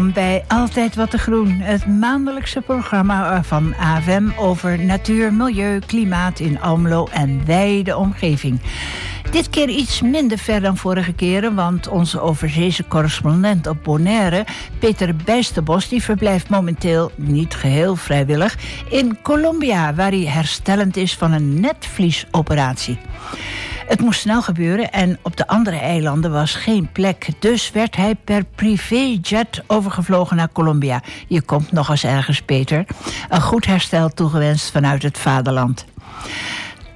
Welkom bij Altijd Wat te Groen, het maandelijkse programma van AFM over natuur, milieu, klimaat in Almelo en wijde omgeving. Dit keer iets minder ver dan vorige keren, want onze overzeese correspondent op Bonaire, Peter Bijsterbos, die verblijft momenteel niet geheel vrijwillig in Colombia, waar hij herstellend is van een netvliesoperatie. Het moest snel gebeuren en op de andere eilanden was geen plek. Dus werd hij per privéjet overgevlogen naar Colombia. Je komt nog eens ergens, Peter. Een goed herstel toegewenst vanuit het vaderland.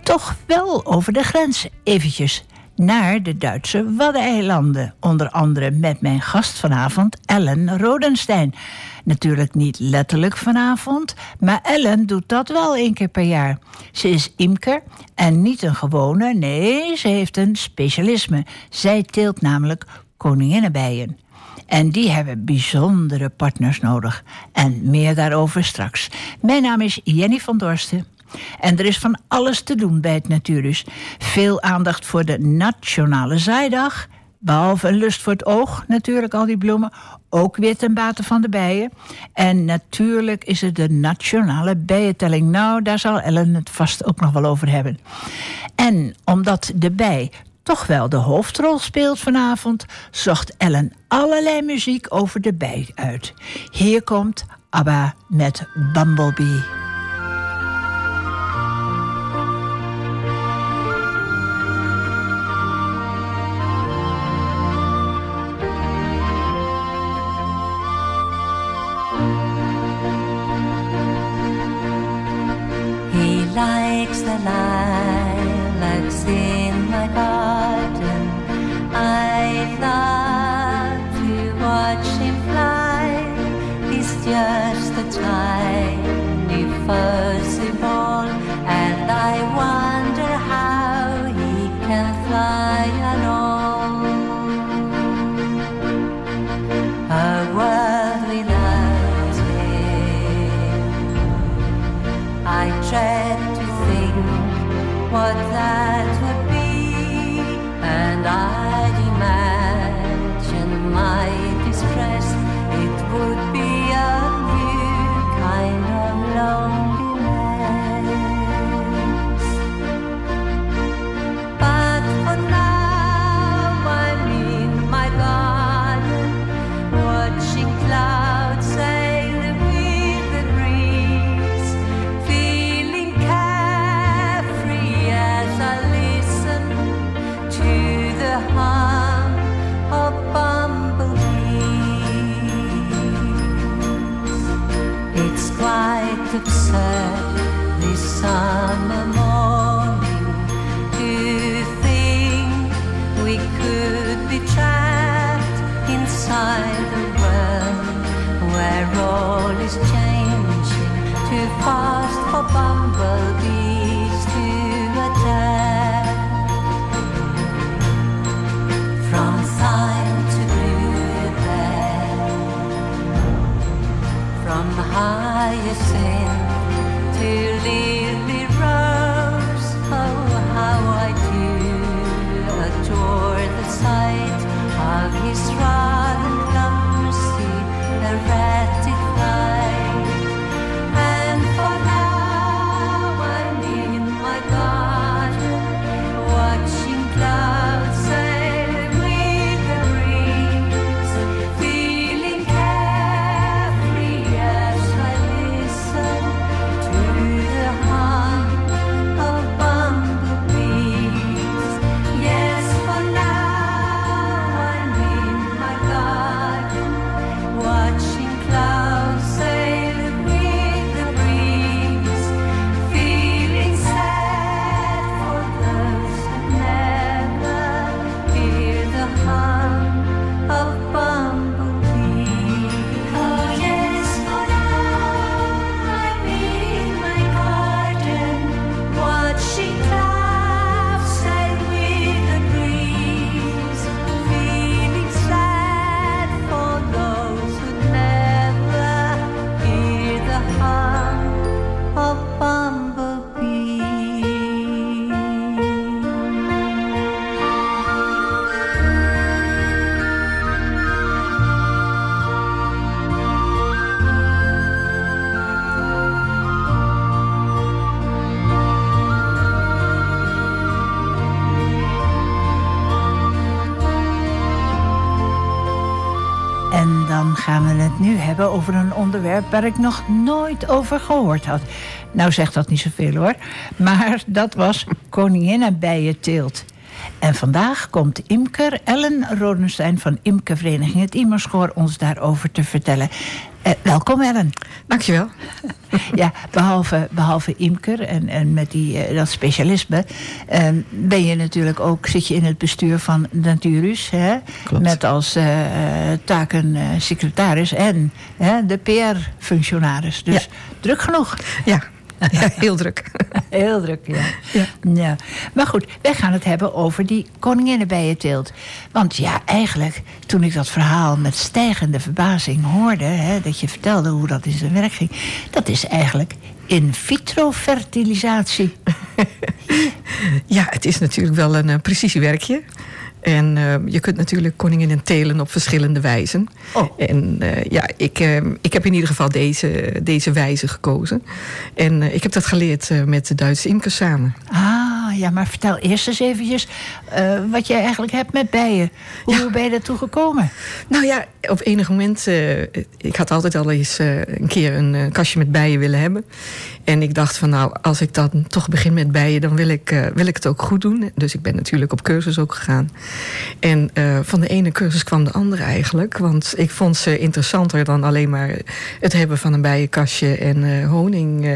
Toch wel over de grens eventjes naar de Duitse Waddeneilanden. Onder andere met mijn gast vanavond, Ellen Rodenstein. Natuurlijk niet letterlijk vanavond, maar Ellen doet dat wel één keer per jaar. Ze is imker en niet een gewone, nee, ze heeft een specialisme. Zij teelt namelijk koninginnenbijen. En die hebben bijzondere partners nodig. En meer daarover straks. Mijn naam is Jenny van Dorsten. En er is van alles te doen bij het Natuurus. Veel aandacht voor de Nationale Zaaidag. Behalve een lust voor het oog, natuurlijk, al die bloemen. Ook weer ten bate van de bijen. En natuurlijk is het de nationale bijentelling. Nou, daar zal Ellen het vast ook nog wel over hebben. En omdat de bij toch wel de hoofdrol speelt vanavond, zocht Ellen allerlei muziek over de bij uit. Hier komt ABBA met Bumblebee. 狭い you sing to waar ik nog nooit over gehoord had. Nou zegt dat niet zoveel hoor. Maar dat was koninginnenbijenteelt. En vandaag komt imker Ellen Rodenstein van Imkervereniging het Imerschoor ons daarover te vertellen. Eh, welkom Ellen. Dankjewel. Ja, behalve, behalve imker en, en met die, eh, dat specialisme... eh, ben je natuurlijk ook, zit je in het bestuur van Naturus. Hè? Klopt. Met als eh, taken secretaris en hè, de PR-functionaris. Dus Ja. druk genoeg. Ja, ja heel druk. Heel druk, ja. Ja. ja. Maar goed, wij gaan het hebben over die koninginnenbijenteelt. Want ja, eigenlijk, toen ik dat verhaal met stijgende verbazing hoorde... Hè, dat je vertelde hoe dat in zijn werk ging... dat is eigenlijk in vitro fertilisatie. Ja, het is natuurlijk wel een eh, precisiewerkje. En eh, je kunt natuurlijk koninginnen telen op verschillende wijzen. Oh. En eh, ja, ik, eh, ik heb in ieder geval deze, deze wijze gekozen. En eh, ik heb dat geleerd met de Duitse imkers samen. Ah, ja, maar vertel eerst eens eventjes eh, wat jij eigenlijk hebt met bijen. Hoe Ja. ben je daartoe gekomen? Nou ja, op enig moment... eh, ik had altijd al eens eh, een keer een kastje met bijen willen hebben. En ik dacht van nou, als ik dan toch begin met bijen... dan wil ik, wil ik het ook goed doen. Dus ik ben natuurlijk op cursus ook gegaan. En van de ene cursus kwam de andere eigenlijk. Want ik vond ze interessanter dan alleen maar het hebben van een bijenkastje... en honing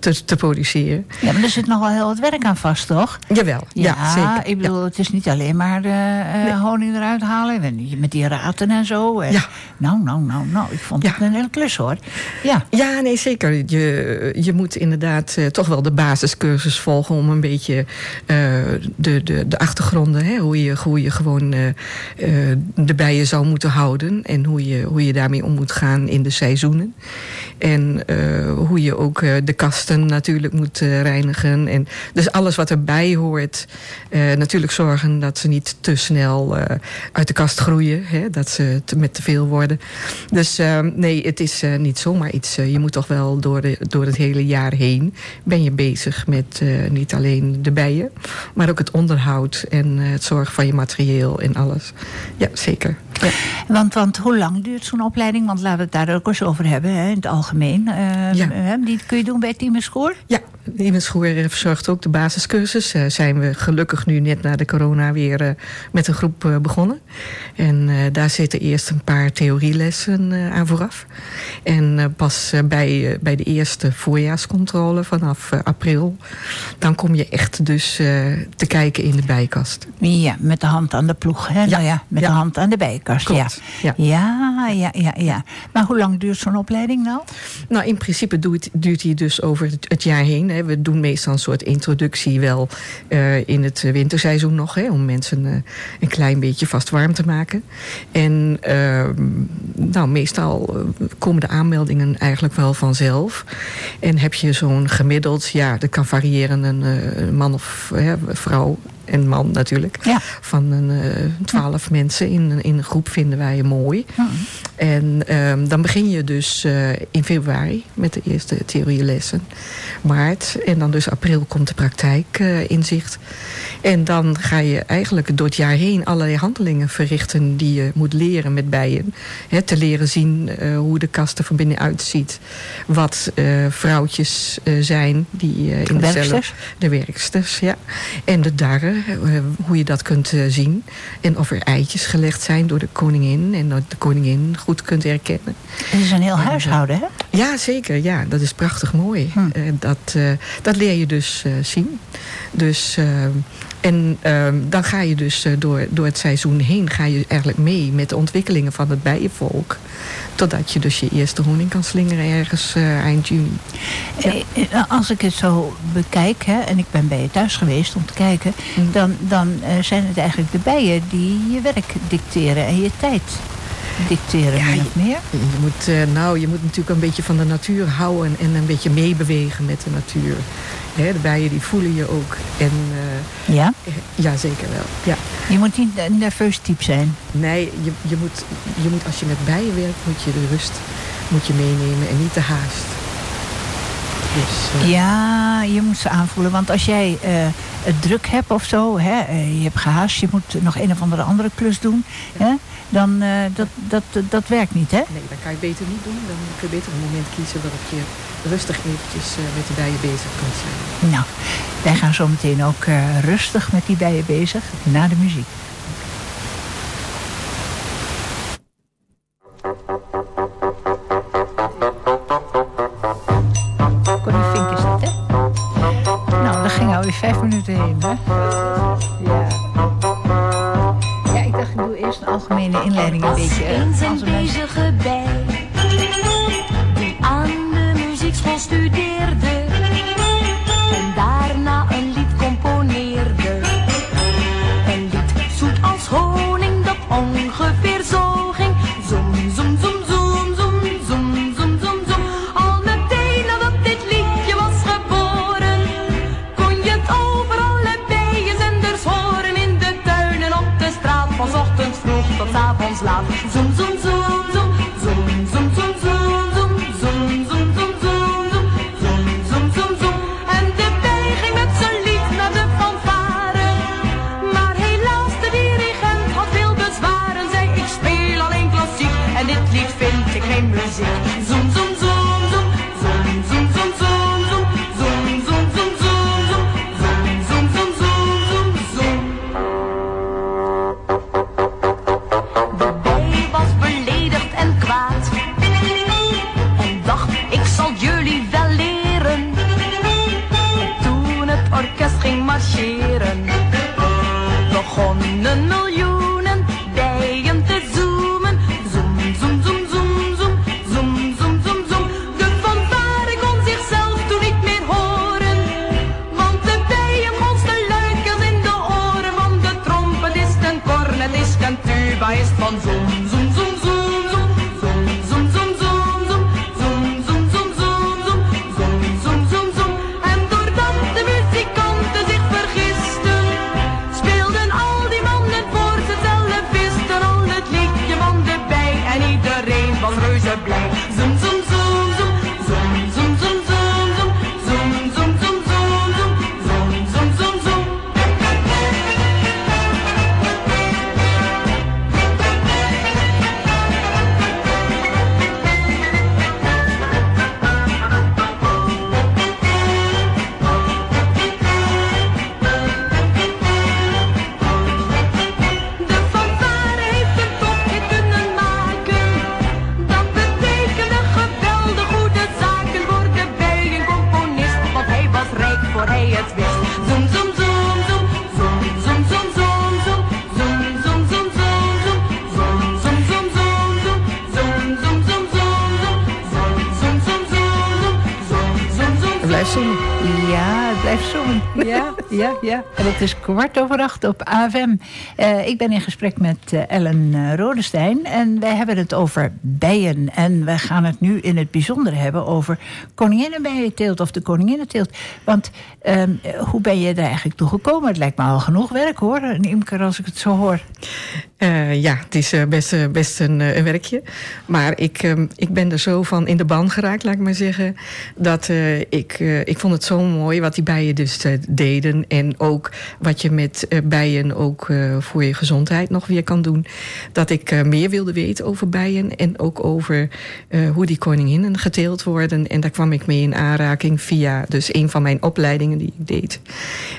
te, te produceren. Ja, maar er zit nogal heel wat werk aan vast, toch? Jawel, ja, zeker. ik bedoel, het is niet alleen maar eh, eh, honing eruit halen. en Met die raten en zo. En- Ja. Nou, nou, nou, nou. Ik vond Ja. het een hele klus, hoor. Ja. Ja, nee, zeker. Je, je moet inderdaad eh, toch wel de basiscursus volgen om een beetje eh, de, de, de achtergronden, hè, hoe, je, hoe je gewoon eh, eh, de bijen zou moeten houden en hoe je, hoe je daarmee om moet gaan in de seizoenen. En eh, hoe je ook eh, de kasten natuurlijk moet eh, reinigen. En dus alles wat erbij hoort. Eh, natuurlijk zorgen dat ze niet te snel eh, uit de kast groeien. Hè, dat ze met te veel worden. Dus eh, nee, het is eh, niet zomaar iets. je moet toch wel door, de, door het hele jaar heen... ben je bezig met niet alleen de bijen... maar ook het onderhoud en het zorgen van je materieel en alles. Ja, zeker. Ja. Want, want hoe lang duurt zo'n opleiding? Want laten we het daar ook eens over hebben, hè, in het algemeen. Eh, Ja. hè, die kun je doen bij Schoor? Ja, Immenschoer verzorgt ook de basiscursus. Eh, zijn we gelukkig nu net na de corona weer eh, met een groep eh, begonnen. En eh, daar zitten eerst een paar theorielessen eh, aan vooraf. En eh, pas eh, bij, eh, bij de eerste voorjaarscontrole vanaf eh, april... dan kom je echt dus eh, te kijken in de bijkast. Ja, met de hand aan de ploeg. Hè? Ja. Nou ja, met Ja. de hand aan de bijenkast. Ja. Klopt, ja. Ja, ja, ja, ja. Maar hoe lang duurt zo'n opleiding nou? Nou, in principe duurt, duurt die dus over het, jaar heen. Hè. We doen meestal een soort introductie wel eh, in het winterseizoen nog. Hè, om mensen eh, een klein beetje vast warm te maken. En eh, nou, meestal eh, komen de aanmeldingen eigenlijk wel vanzelf. En heb je zo'n gemiddeld, ja, dat kan variëren, een, man of vrouw en man natuurlijk. Ja. Van een eh, twaalf mensen in, een- in een groep vinden wij mooi. Hm. En ehm, dan begin je dus eh, in februari met de eerste theorielessen. Maart en dan dus april komt de praktijk eh, in zicht. En dan ga je eigenlijk door het jaar heen allerlei handelingen verrichten die je moet leren met bijen. Hè, te leren zien hoe de kast er van binnenuit ziet. Wat vrouwtjes zijn die in de cellen- Werksters? de werksters, ja. En de darren, eh, hoe je dat kunt eh, zien. En of er eitjes gelegd zijn door de koningin. En dat de koningin goed kunt herkennen. Het is een heel huishouden, hè? Ja, zeker. Ja, dat is prachtig mooi. Hm. Eh, dat, eh, dat leer je dus eh, zien. Dus, eh, en ehm, dan ga je dus eh, door, door het seizoen heen... ga je eigenlijk mee met de ontwikkelingen van het bijenvolk. Totdat je dus je eerste honing kan slingeren ergens eh, eind juni. Eh, Als ik het zo bekijk, hè, en ik ben bij je thuis geweest om te kijken... Mm. dan, dan zijn het eigenlijk de bijen die je werk dicteren en je tijd dicteren, Ja, of meer. Je moet, eh, nou, je moet natuurlijk een beetje van de natuur houden en een beetje meebewegen met de natuur. De bijen die voelen je ook. En eh, Ja? ja, zeker wel. Ja. Je moet niet een nerveus type zijn. Nee, je, je, moet, je moet als je met bijen werkt, moet je de rust moet je meenemen en niet de haast. Dus, eh, Ja, je moet ze aanvoelen. Want als jij eh, het druk hebt of zo, hè, eh, je hebt gehaast, je moet nog een of andere andere klus doen. Hè, dan uh, dat, dat, dat werkt niet, hè? Nee, dat kan je beter niet doen. Dan kun je beter een moment kiezen waarop je rustig eventjes uh, met de bijen bezig kunt zijn. Nou, wij gaan zo meteen ook uh, rustig met die bijen bezig, na de muziek. Connie Fink is dat, hè? Nou, ging alweer vijf minuten heen, hè? Doe eerst een algemene inleiding een beetje. eens een bezige bij die aan de muziekschool studeerde rouge et blanc. Het is kwart over op AFM. Eh, ik ben in gesprek met eh, Ellen eh, Rodestein. En wij hebben het over bijen. En we gaan het nu in het bijzonder hebben over koninginnenbijenteelt of de koninginnenteelt. Want ehm, hoe ben je daar eigenlijk toe gekomen? Het lijkt me al genoeg werk hoor, een imker als ik het zo hoor. Ja, het is best, best een, een werkje. Maar ik, ehm, ik ben er zo van in de ban geraakt, laat ik maar zeggen. Dat ik, ik vond het zo mooi wat die bijen dus deden. En ook wat je met bijen ook eh, voor je gezondheid nog weer kan doen. Dat ik eh, meer wilde weten over bijen. En ook over eh, hoe die koninginnen geteeld worden. En daar kwam ik mee in aanraking via dus een van mijn opleidingen die ik deed.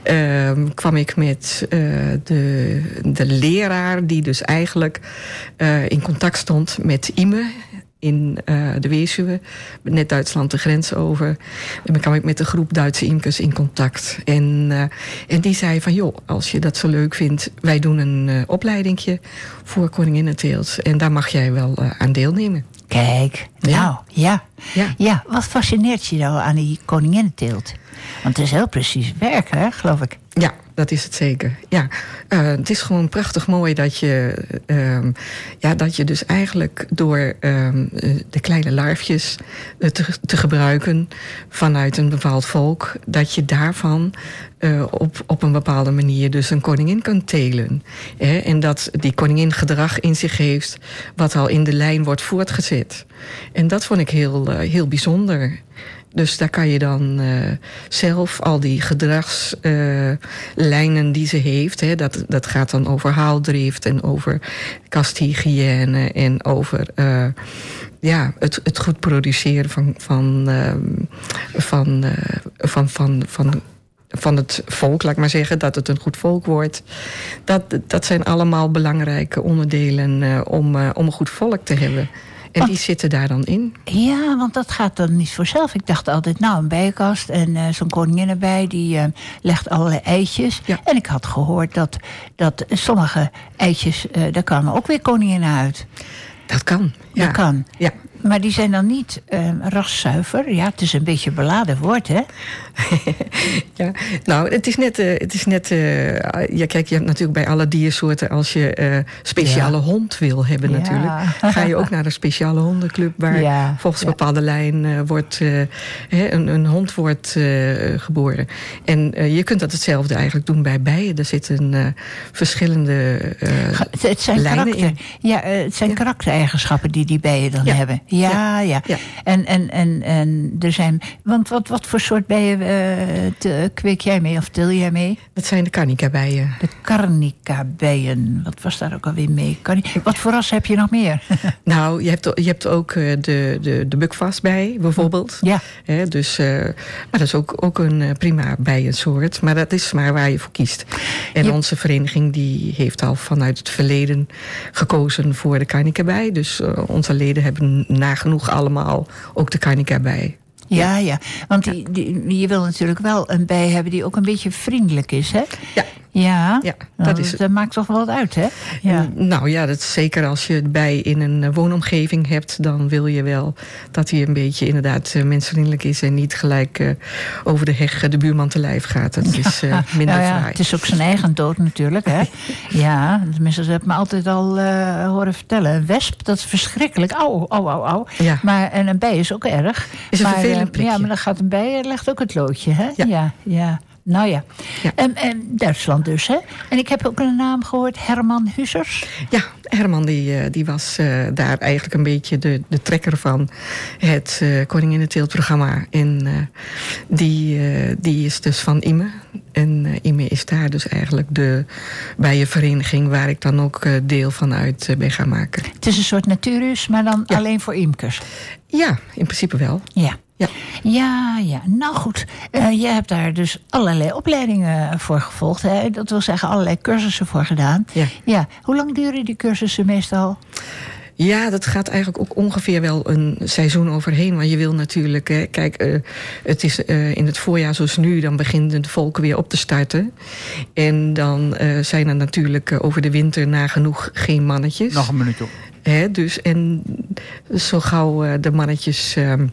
Ehm, kwam ik met de, de leraar die dus eigenlijk in contact stond met Ime in eh, de Weeshuwe, net Duitsland de grens over. En dan kwam ik met een groep Duitse imkers in contact. En, eh, en die zei van, joh, als je dat zo leuk vindt... wij doen een eh opleidingje voor koninginnenteelt. En daar mag jij wel aan deelnemen. Kijk, Ja. nou, ja. Ja. Ja, wat fascineert je nou aan die koninginnenteelt? Want het is heel precies werk, hè, geloof ik. Ja, dat is het zeker. Ja, eh, het is gewoon prachtig mooi dat je, ehm, ja, dat je dus eigenlijk door ehm, eh, de kleine larfjes eh, te, te gebruiken vanuit een bepaald volk, dat je daarvan eh, op, op een bepaalde manier dus een koningin kunt telen. Hè? En dat die koningin gedrag in zich heeft wat al in de lijn wordt voortgezet. En dat vond ik heel, heel bijzonder. Dus daar kan je dan eh, zelf al die gedragslijnen die ze heeft, hè, dat, dat gaat dan over haaldrift en over kasthygiëne en over eh, ja, het, het goed produceren van, van, van, eh, van, van, van, van het volk, laat ik maar zeggen, dat het een goed volk wordt. Dat, dat zijn allemaal belangrijke onderdelen eh, om, eh, om een goed volk te hebben. En die zitten daar dan in. Ja, want dat gaat dan niet vanzelf. Ik dacht altijd, nou, een bijenkast en eh, zo'n koningin erbij... die eh, legt allerlei eitjes. Ja. En ik had gehoord dat, dat sommige eitjes... eh, daar kwamen ook weer koninginnen uit. Dat kan. Ja. Dat kan. Ja. Maar die zijn dan niet eh raszuiver. Ja, het is een beetje een beladen woord, hè? ja, nou, het is net. eh, het is net eh, ja, kijk, je hebt natuurlijk bij alle diersoorten. als je eh speciale Ja. hond wil hebben, Ja. natuurlijk. ga je ook naar een speciale hondenclub. waar Ja, volgens een bepaalde lijn wordt. hè, een, een hond wordt geboren. En je kunt dat hetzelfde eigenlijk doen bij bijen. Er zitten verschillende. Het, het zijn, lijnen karakter, in. ja, het zijn karaktereigenschappen die die bijen dan hebben. Ja, ja. Ja. En, en, en, en er zijn. Want wat, wat voor soort bijen eh, te- kweek jij mee of til jij mee? Dat zijn de carnica-bijen. De carnica-bijen. Wat was daar ook alweer mee? Wat voor ras heb je nog meer? Nou, je hebt, je hebt ook eh, de, de, de bukvastbij bijvoorbeeld. ja. Dus, eh, maar dat is ook, ook een prima bijensoort. Maar dat is maar waar je voor kiest. En Je- onze vereniging die heeft al vanuit het verleden gekozen voor de carnica-bij. Dus onze leden hebben nagenoeg allemaal ook de carnica-bij. Ja, ja. Want die, die, je wil natuurlijk wel een bij hebben die ook een beetje vriendelijk is, hè? Ja. Ja, Ja, Nou, dat is het. dat maakt toch wel wat uit, hè? Ja. Nou ja, dat is zeker als je het bij in een eh, woonomgeving hebt, dan wil je wel dat hij een beetje inderdaad eh, mensvriendelijk is en niet gelijk eh, over de heg de buurman te lijf gaat. Dat is minder nou ja, fraai. het is ook zijn eigen dood natuurlijk, hè? ja, tenminste, dat heb ik me altijd al horen vertellen. Een wesp, dat is verschrikkelijk. Au, au, au, au. Ja. Maar, en een bij is ook erg. Is een maar, vervelend prikje. Ja, maar dan gaat een bij, eh, legt ook het loodje, hè? Ja. ja. Nou ja. Ja. En, en Duitsland dus, hè? En ik heb ook een naam gehoord, Herman Hussers. Ja, Herman die, eh, die was eh, daar eigenlijk een beetje de, de trekker van het uh, Koningin het Teeltprogramma. En eh, die, eh, die is dus van Ime. En eh, Ime is daar dus eigenlijk de bijenvereniging waar ik dan ook eh, deel van uit eh, ben gaan maken. Het is een soort natuurhuis, maar dan Ja. alleen voor imkers. Ja, in principe wel. Ja. Ja. Ja, ja. Nou goed, eh je hebt daar dus allerlei opleidingen voor gevolgd. Hè? Dat wil zeggen allerlei cursussen voor gedaan. Ja. ja. Hoe lang duren die cursussen meestal? Ja, dat gaat eigenlijk ook ongeveer wel een seizoen overheen. Want je wil natuurlijk, hè, kijk, eh, het is eh, in het voorjaar zoals nu, dan beginnen de volken weer op te starten. En dan eh, zijn er natuurlijk over de winter nagenoeg geen mannetjes. Nog een minuut op. Hè, dus en zo gauw eh, de mannetjes ehm,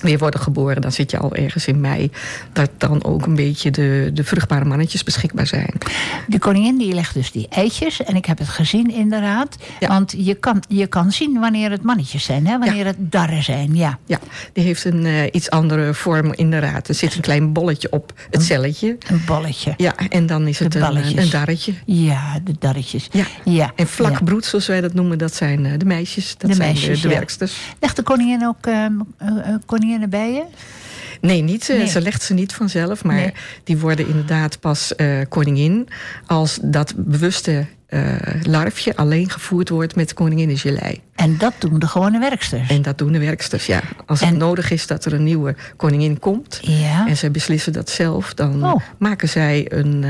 weer worden geboren, dan zit je al ergens in mei. Dat dan ook een beetje de, de vruchtbare mannetjes beschikbaar zijn. De koningin die legt dus die eitjes. En ik heb het gezien inderdaad. Ja. Want je kan, je kan zien wanneer het mannetjes zijn. Hè? Wanneer het darren zijn, ja. Ja, die heeft een eh, iets andere vorm inderdaad. Er zit een klein bolletje op het celletje. Een bolletje. Ja, en dan is het een, een darretje. Ja, de darretjes. Ja. ja. En vlak ja. broed, zoals wij dat noemen, dat zijn eh, de meisjes. Dat De zijn meisjes, de, werksters. Legt de koningin ook ehm eh, je? Nee, niet, eh, Nee. ze legt ze niet vanzelf. Maar Nee. die worden inderdaad pas eh, koningin... als dat bewuste eh, larfje alleen gevoerd wordt met koninginnengelei. En dat doen de gewone werksters. En dat doen de werksters, ja. Als het nodig is dat er een nieuwe koningin komt... ja. En zij beslissen dat zelf. Dan Oh. maken zij een,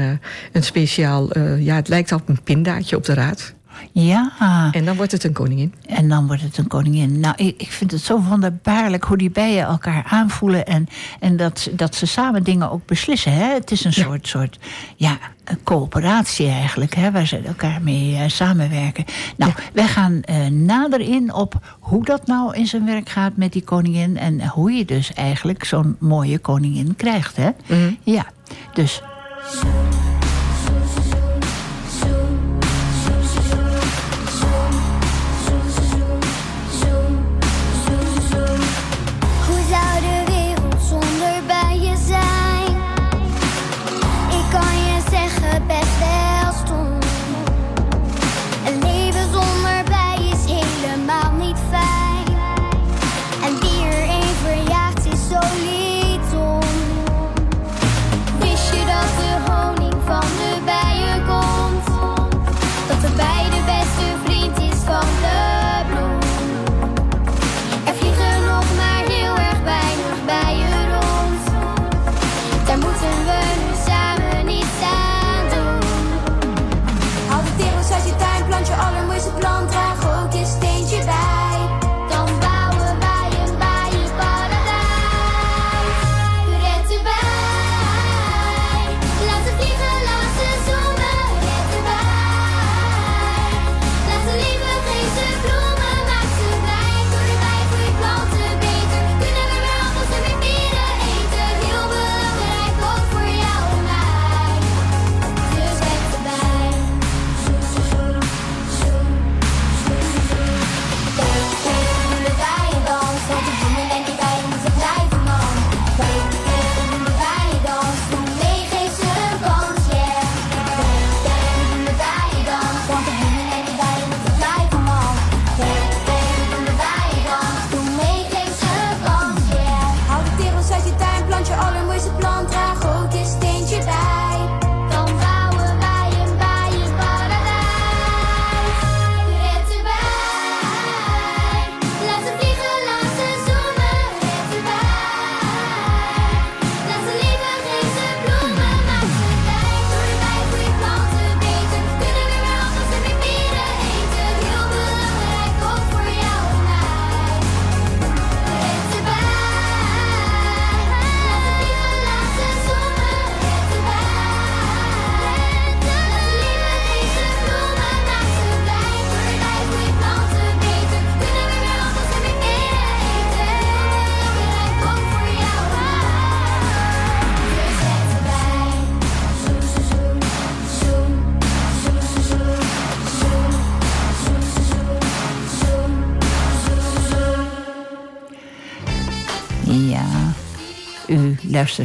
een speciaal, ja, het lijkt op een pindaatje op de raad. Ja, En dan wordt het een koningin. en dan wordt het een koningin. Nou, ik, ik vind het zo wonderbaarlijk hoe die bijen elkaar aanvoelen. En, en dat, ze- dat ze samen dingen ook beslissen. Hè? Het is een Ja. soort, soort ja, een coöperatie eigenlijk. Hè? Waar ze elkaar mee eh, samenwerken. Nou, wij gaan eh, nader in op hoe dat nou in zijn werk gaat met die koningin. En hoe je dus eigenlijk zo'n mooie koningin krijgt. Hè? Mhm. Ja, dus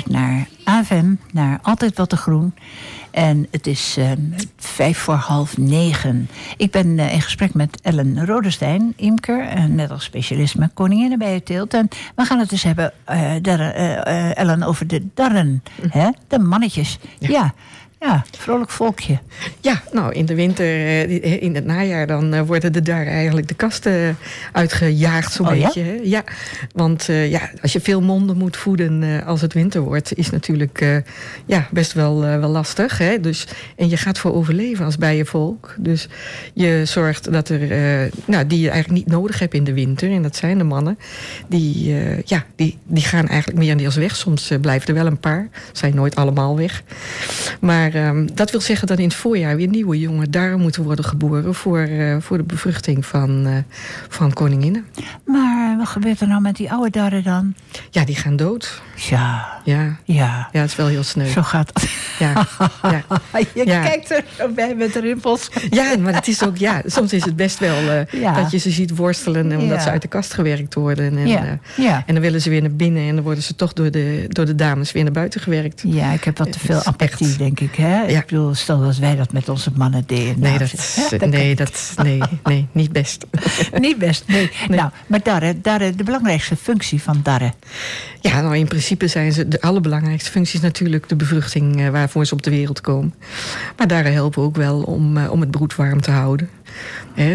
naar AVM, naar Altijd Wat te Groen. En het is eh, vijf voor half negen. Ik ben eh, in gesprek met Ellen Rodestein, imker, eh, net als specialist met koninginnen bij het teelt. En we gaan het dus hebben, Ellen, over de darren, hè? de mannetjes. Ja. ja, vrolijk volkje. Ja, nou in de winter, eh, eh, in het najaar, dan eh, worden er daar eigenlijk de kasten uitgejaagd zo'n Oh, ja? beetje. Hè? Ja, want ja, als je veel monden moet voeden als het winter wordt, is natuurlijk ja, best wel, wel lastig. Hè? Dus, en je gaat voor overleven als bijenvolk. Dus je zorgt dat er, nou, die je eigenlijk niet nodig hebt in de winter, en dat zijn de mannen, die, ja, die, die gaan eigenlijk meer en deels weg. Soms blijven er wel een paar, zijn nooit allemaal weg. Maar ehm, dat wil zeggen dat in het voorjaar weer nieuwe jonge darren moeten worden geboren voor, eh, voor de bevruchting van, eh, van koninginnen. Maar wat gebeurt er nou met die oude darren dan? Ja, die gaan dood. Ja, Ja, ja, ja het is wel heel sneu. zo gaat het. Ja, ja. Je Ja. kijkt er zo bij met de rimpels. ja, maar het is ook, ja, soms is het best wel eh, Ja. dat je ze ziet worstelen omdat ze uit de kast gewerkt worden. En, Ja, ja. en dan willen ze weer naar binnen en dan worden ze toch door de, door de dames weer naar buiten gewerkt. Ja, ik heb wat te veel apathie, denk ik. Hè? Ja. Ik bedoel, stel dat wij dat met onze mannen deden. Nee, Nou, dat, hè, dan nee, dat, nee, nee, niet best. Niet best, nee. Nou, maar darren, darren, de belangrijkste functie van darren. Ja, nou in principe zijn ze de allerbelangrijkste functie is natuurlijk de bevruchting eh, waarvoor ze op de wereld komen. Maar daar helpen ook wel om, eh, om het broed warm te houden.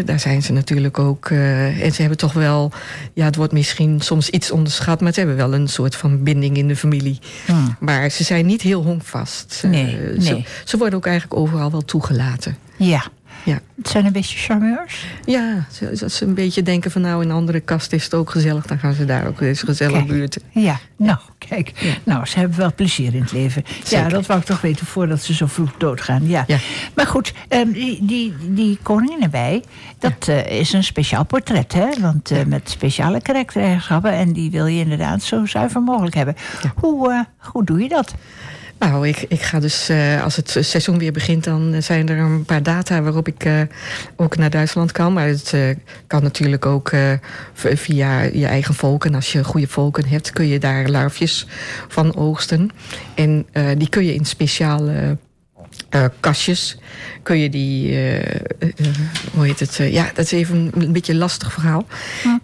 Daar zijn ze natuurlijk ook. eh, en ze hebben toch wel, ja, het wordt misschien soms iets onderschat, maar ze hebben wel een soort van binding in de familie. Hmm. Maar ze zijn niet heel honkvast. Eh, Nee, ze, nee. ze worden ook eigenlijk overal wel toegelaten. Ja, Ja, het zijn een beetje charmeurs. ja ze- als ze een beetje denken van nou in een andere kast is het ook gezellig, dan gaan ze daar ook eens gezellig buurten. Ja, nou, kijk. Nou, ze hebben wel plezier in het leven. Ja, dat wou ik toch weten voordat ze zo vroeg doodgaan. Ja. Ja. Maar goed, ehm, die, die, die koningin erbij, dat eh, is een speciaal portret, hè? Want eh, met speciale karaktereigenschappen. En die wil je inderdaad zo zuiver mogelijk hebben. Hoe, eh, hoe doe je dat? Nou, ik, ik ga dus, eh, als het seizoen weer begint, dan zijn er een paar data waarop ik eh, ook naar Duitsland kan. Maar het eh, kan natuurlijk ook via je eigen volken. Als je goede volken hebt, kun je daar larfjes van oogsten. En die kun je in speciale eh, kastjes, kun je die, eh, eh, hoe heet het? ja, dat is even een, beetje een lastig verhaal.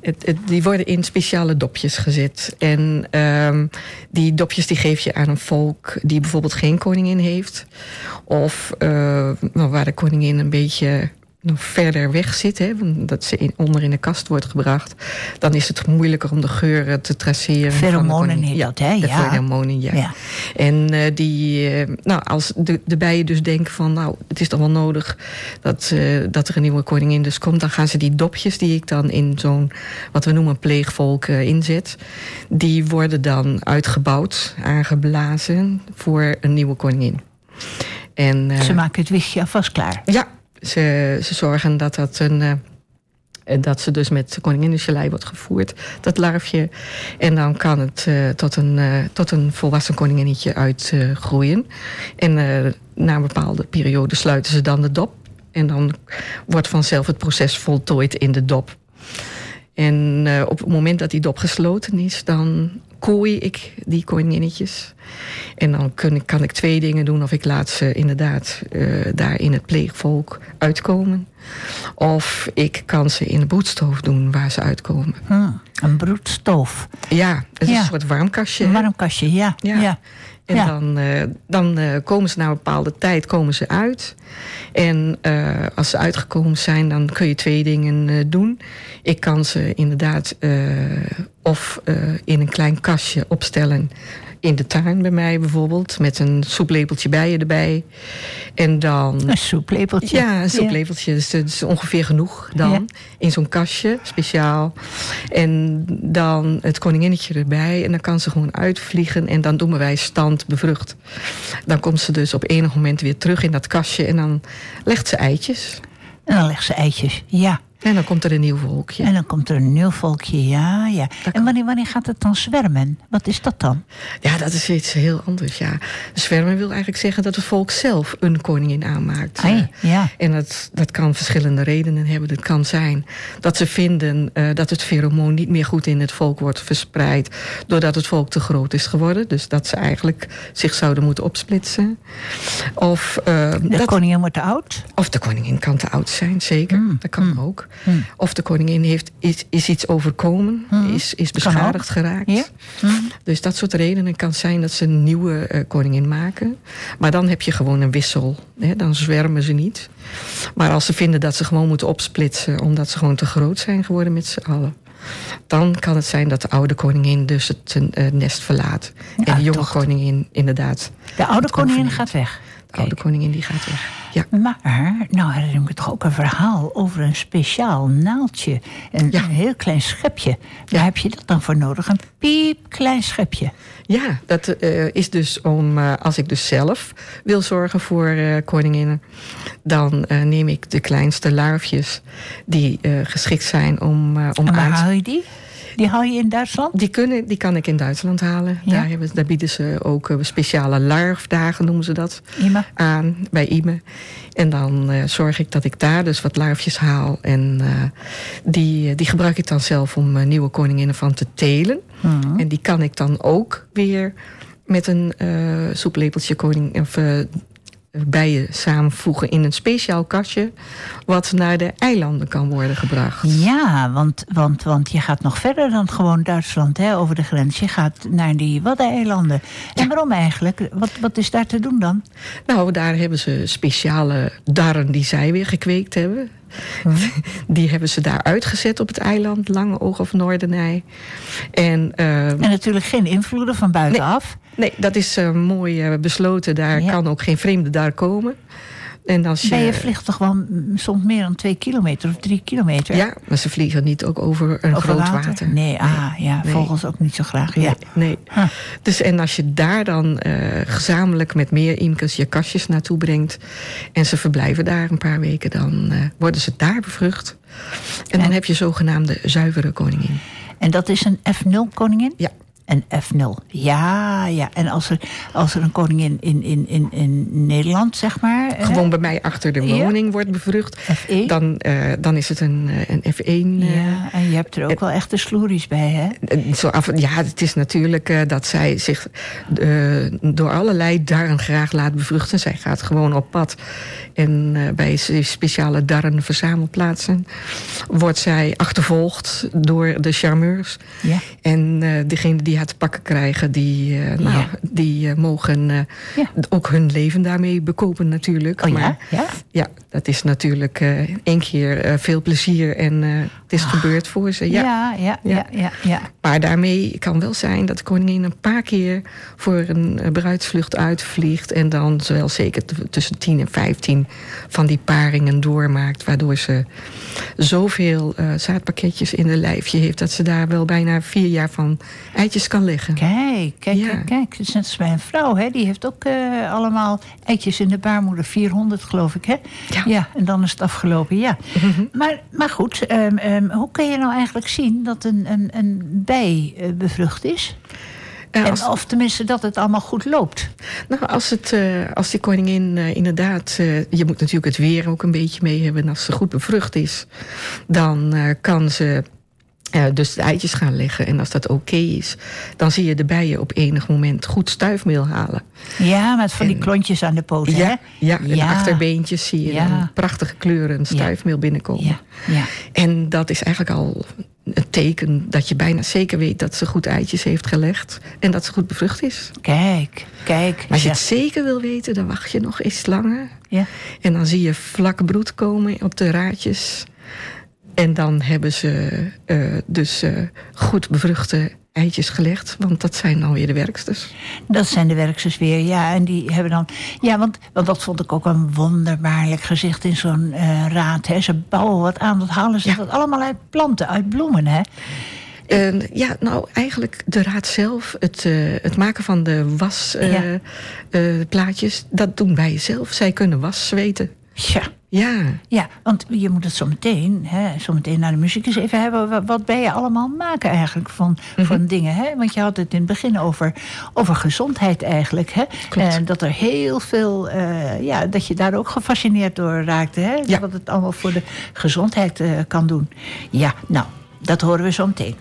Het, het- die worden in speciale dopjes gezet. En ehm, die dopjes die geef je aan een volk die bijvoorbeeld geen koningin heeft. Of waar de koningin een beetje nog verder weg zit, hè, dat ze in, onder in de kast wordt gebracht, dan is het moeilijker om de geuren te traceren. Pheromonen heet ja, dat, hè? De Ja. pheromonen, ja. Ja. En eh, die, eh, nou, als de, de bijen dus denken van, nou, het is toch wel nodig dat, eh, dat er een nieuwe koningin dus komt, dan gaan ze die dopjes die ik dan in zo'n, wat we noemen, pleegvolk inzet, die worden dan uitgebouwd, aangeblazen voor een nieuwe koningin. En, Ze maken het wichtje alvast klaar. ja, ze, ze zorgen dat dat een. eh, dat ze dus met koninginnengelei wordt gevoerd, dat larfje. En dan kan het eh, tot, een, eh, tot een volwassen koninginnetje uitgroeien. en na een bepaalde periode sluiten ze dan de dop. En dan wordt vanzelf het proces voltooid in de dop. En op het moment dat die dop gesloten is, dan kooi ik die koninginnetjes. En dan kun, kan ik twee dingen doen. Of ik laat ze inderdaad eh, daar in het pleegvolk uitkomen. Of ik kan ze in de broedstoof doen waar ze uitkomen. Hm, een broedstoof. Ja, het is Ja. een soort warmkastje. Een hè? warm kastje, ja. Ja. ja. En Ja. dan, eh, dan eh, komen ze na een bepaalde tijd komen ze uit. En eh, als ze uitgekomen zijn, dan kun je twee dingen doen. Ik kan ze inderdaad of in een klein kastje opstellen. In de tuin bij mij bijvoorbeeld. Met een soeplepeltje bijen erbij. En dan... Een soeplepeltje. Ja, een soeplepeltje. Dus dat is ongeveer genoeg dan. Ja. In zo'n kastje, speciaal. En dan het koninginnetje erbij. En dan kan ze gewoon uitvliegen. En dan doen wij stand bevrucht. Dan komt ze dus op enig moment weer terug in dat kastje. En dan legt ze eitjes. En dan legt ze eitjes. Ja. En dan komt er een nieuw volkje. En dan komt er een nieuw volkje, ja, ja. En wanneer, wanneer gaat het dan zwermen? Wat is dat dan? Ja, dat is iets heel anders, ja. Zwermen wil eigenlijk zeggen dat het volk zelf een koningin aanmaakt. Ai, Eh, ja. En dat, dat kan verschillende redenen hebben. Het kan zijn dat ze vinden eh, dat het feromoon niet meer goed in het volk wordt verspreid. Doordat het volk te groot is geworden. Dus dat ze eigenlijk zich zouden moeten opsplitsen. Of, eh, De dat, koningin wordt te oud? of de koningin kan te oud zijn, zeker. Mm, Dat kan mm, ook. Mm. Of de koningin heeft, is, is iets overkomen, is, is ook. beschadigd geraakt. Ja. Mm. Dus dat soort redenen kan zijn dat ze een nieuwe eh, koningin maken. Maar dan heb je gewoon een wissel. Hè? Dan zwermen ze niet. Maar als ze vinden dat ze gewoon moeten opsplitsen... omdat ze gewoon te groot zijn geworden met z'n allen... dan kan het zijn dat de oude koningin dus het eh, nest verlaat. en de jonge koningin inderdaad... De oude koningin gaat weg. De oude Kijk. koningin die gaat weg. Ja. Maar, nou herinner ik me toch ook een verhaal over een speciaal naaldje. Een, Ja. een heel klein schepje. Waar heb je dat dan voor nodig? Een piepklein schepje. Ja, dat eh, is dus om, eh, als ik dus zelf wil zorgen voor eh, koninginnen, dan neem ik de kleinste larfjes die geschikt zijn om, om En waar haal je die? Die haal je in Duitsland? Die, kunnen, die kan ik in Duitsland halen. Ja? Daar, hebben, daar bieden ze ook eh, speciale larfdagen, noemen ze dat, aan bij Ime. En dan eh, zorg ik dat ik daar dus wat larfjes haal. En eh, die, die gebruik ik dan zelf om nieuwe koninginnen van te telen. Mhm. En die kan ik dan ook weer met een eh soeplepeltje koning, of, bijen samenvoegen in een speciaal kastje. Wat naar de eilanden kan worden gebracht. Ja, want, want, want je gaat nog verder dan gewoon Duitsland hè, over de grens. Je gaat naar die Waddeneilanden. En waarom eigenlijk? Wat, wat is daar te doen dan? Nou, daar hebben ze speciale darren die zij weer gekweekt hebben. Die hebben ze daar uitgezet op het eiland, Lange Oog of Noordenij. En eh, En natuurlijk geen invloeden van buitenaf. Nee, dat is eh, mooi eh, besloten. Daar Ja. kan ook geen vreemde dar komen. En als je, Bijen vliegt toch wel soms meer dan twee kilometer of drie kilometer? Ja, maar ze vliegen niet ook over een Over groot water. Nee, ah, ja, Nee. vogels ook niet zo graag. Ja. Nee, nee. Huh. Dus en als je daar dan eh, gezamenlijk met meer imkers je kastjes naartoe brengt en ze verblijven daar een paar weken, dan worden ze daar bevrucht. En dan En- heb je zogenaamde zuivere koningin. En dat is een F0 koningin? Ja. Een F0. Ja, ja. En als er, als er een koningin in, in, in, in Nederland, zeg maar. hè? Gewoon bij mij achter de Ja. woning wordt bevrucht. F1. Dan, eh, dan is het een, eh, een F1. eh, Ja, en je hebt er ook wel echte sloeries bij, hè? Eh, Zo af, ja, het is natuurlijk eh, dat zij zich eh, door allerlei darren graag laat bevruchten. Zij gaat gewoon op pad. En eh, bij speciale darrenverzamelplaatsen wordt zij achtervolgd door de charmeurs. Ja. En eh degene die haar te pakken krijgen, die, eh, nou, Ja. die eh, mogen eh, Ja. ook hun leven daarmee bekopen natuurlijk. Oh ja? Maar Ja. ja, dat is natuurlijk eh één keer eh, veel plezier en eh, het is gebeurd voor ze. Ja. Ja, ja, ja, Ja. Maar daarmee kan wel zijn dat de koningin een paar keer voor een bruidsvlucht uitvliegt. En dan zowel zeker tussen 10 en 15 van die paringen doormaakt. Waardoor ze zoveel zaadpakketjes in de lijfje heeft. dat ze daar wel bijna vier jaar van eitjes kan leggen. Kijk, kijk, Ja. kijk, kijk. Is net als bij een vrouw, hè? Die heeft ook allemaal eitjes in de baarmoeder. 400, geloof ik, hè? Ja. En dan is het afgelopen, ja. maar, maar goed, ehm, ehm, hoe kun je nou eigenlijk zien dat een, een, een bij eh, bevrucht is? En, of tenminste dat het allemaal goed loopt. nou, als, het, eh, als die koningin eh, inderdaad. je moet natuurlijk het weer ook een beetje mee hebben. En als ze goed bevrucht is, dan kan ze. Eh, dus de eitjes gaan leggen. En als dat oké is, dan zie je de bijen op enig moment goed stuifmeel halen. Ja, met van die klontjes aan de poten, hè? Ja, ja, en de Ja. achterbeentjes zie je Ja. dan prachtige kleuren stuifmeel binnenkomen. Ja, ja. En dat is eigenlijk al een teken dat je bijna zeker weet dat ze goed eitjes heeft gelegd. En dat ze goed bevrucht is. Kijk, kijk. Maar als je ja. het zeker wil weten, dan wacht je nog eens langer. Ja. En dan zie je vlak broed komen op de raadjes. En dan hebben ze eh, dus eh, goed bevruchte eitjes gelegd. Want dat zijn dan weer de werksters. Dat zijn de werksters weer, ja. En die hebben dan. Ja, want, want dat vond ik ook een wonderbaarlijk gezicht in zo'n eh, raad. Hè. Ze bouwen wat aan, dat halen ze Ja. dat allemaal uit planten, uit bloemen, hè? Ja, nou eigenlijk de raad zelf, het, het maken van de wasplaatjes, Ja. dat doen wij zelf. Zij kunnen was zweten. Ja, Ja, Ja, want je moet het zo meteen, hè, zo meteen naar de muziek eens even hebben. Wa- Wat ben je allemaal maken eigenlijk van, Mhm. van dingen? Hè? Want je had het in het begin over, over gezondheid eigenlijk. Hè? Klopt. En dat er heel veel, eh, ja, dat je daar ook gefascineerd door raakte. Hè? Ja. Wat het allemaal voor de gezondheid eh, kan doen. Ja, nou, dat horen we zo meteen.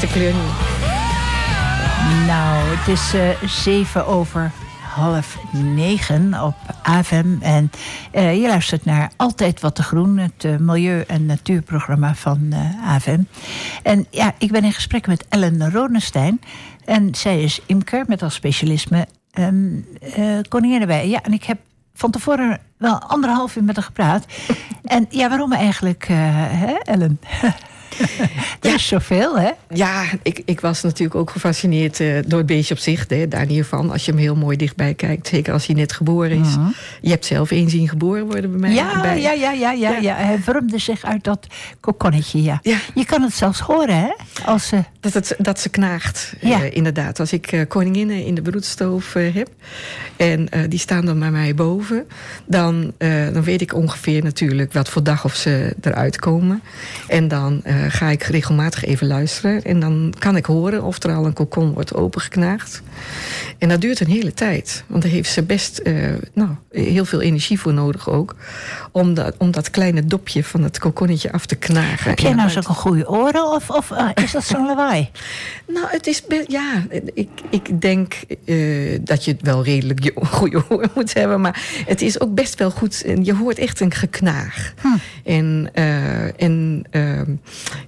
Weet de kleur niet. Nou, het is eh, zeven over half negen op AVM. En eh, je luistert naar Altijd Wat te Groen, het eh, milieu- en natuurprogramma van AVM. En ja, ik ben in gesprek met Ellen Ronestein. En zij is imker met als specialisme ehm eh koninginnenwei. Ja, en ik heb van tevoren wel anderhalf uur met haar gepraat. en ja, waarom eigenlijk, hè, Ellen? er is zoveel, hè? Ja, ik, ik was natuurlijk ook gefascineerd eh, door het beestje op zich. Hè, daar niet van, als je hem heel mooi dichtbij kijkt. Zeker als hij net geboren is. Je hebt zelf één zien geboren worden bij mij. Mhm. Ja, bij. ja, ja, ja, ja, Ja. ja. Hij vormde zich uit dat kokonnetje, ja. Ja. Je kan het zelfs horen, hè? Als ze... Dat, het, dat ze knaagt, Ja. eh, inderdaad. Als ik eh, koninginnen in de broedstoof eh, heb... en eh, die staan dan bij mij boven... Dan, eh, dan weet ik ongeveer natuurlijk wat voor dag of ze eruit komen. En dan eh, ga ik regelmatig even luisteren. En dan kan ik horen of er al een kokon wordt opengeknaagd. En dat duurt een hele tijd. Want daar heeft ze best eh, nou, heel veel energie voor nodig ook... Om dat, om dat kleine dopje van het kokonnetje af te knagen. Heb jij En nou zulke goede oren of, of eh, is dat zo'n lawaai? Nou, het is best, ja, ik, ik denk eh, dat je het wel redelijk je goede oor moet hebben. Maar het is ook best wel goed. en Je hoort echt een geknaag. En, eh, en ehm,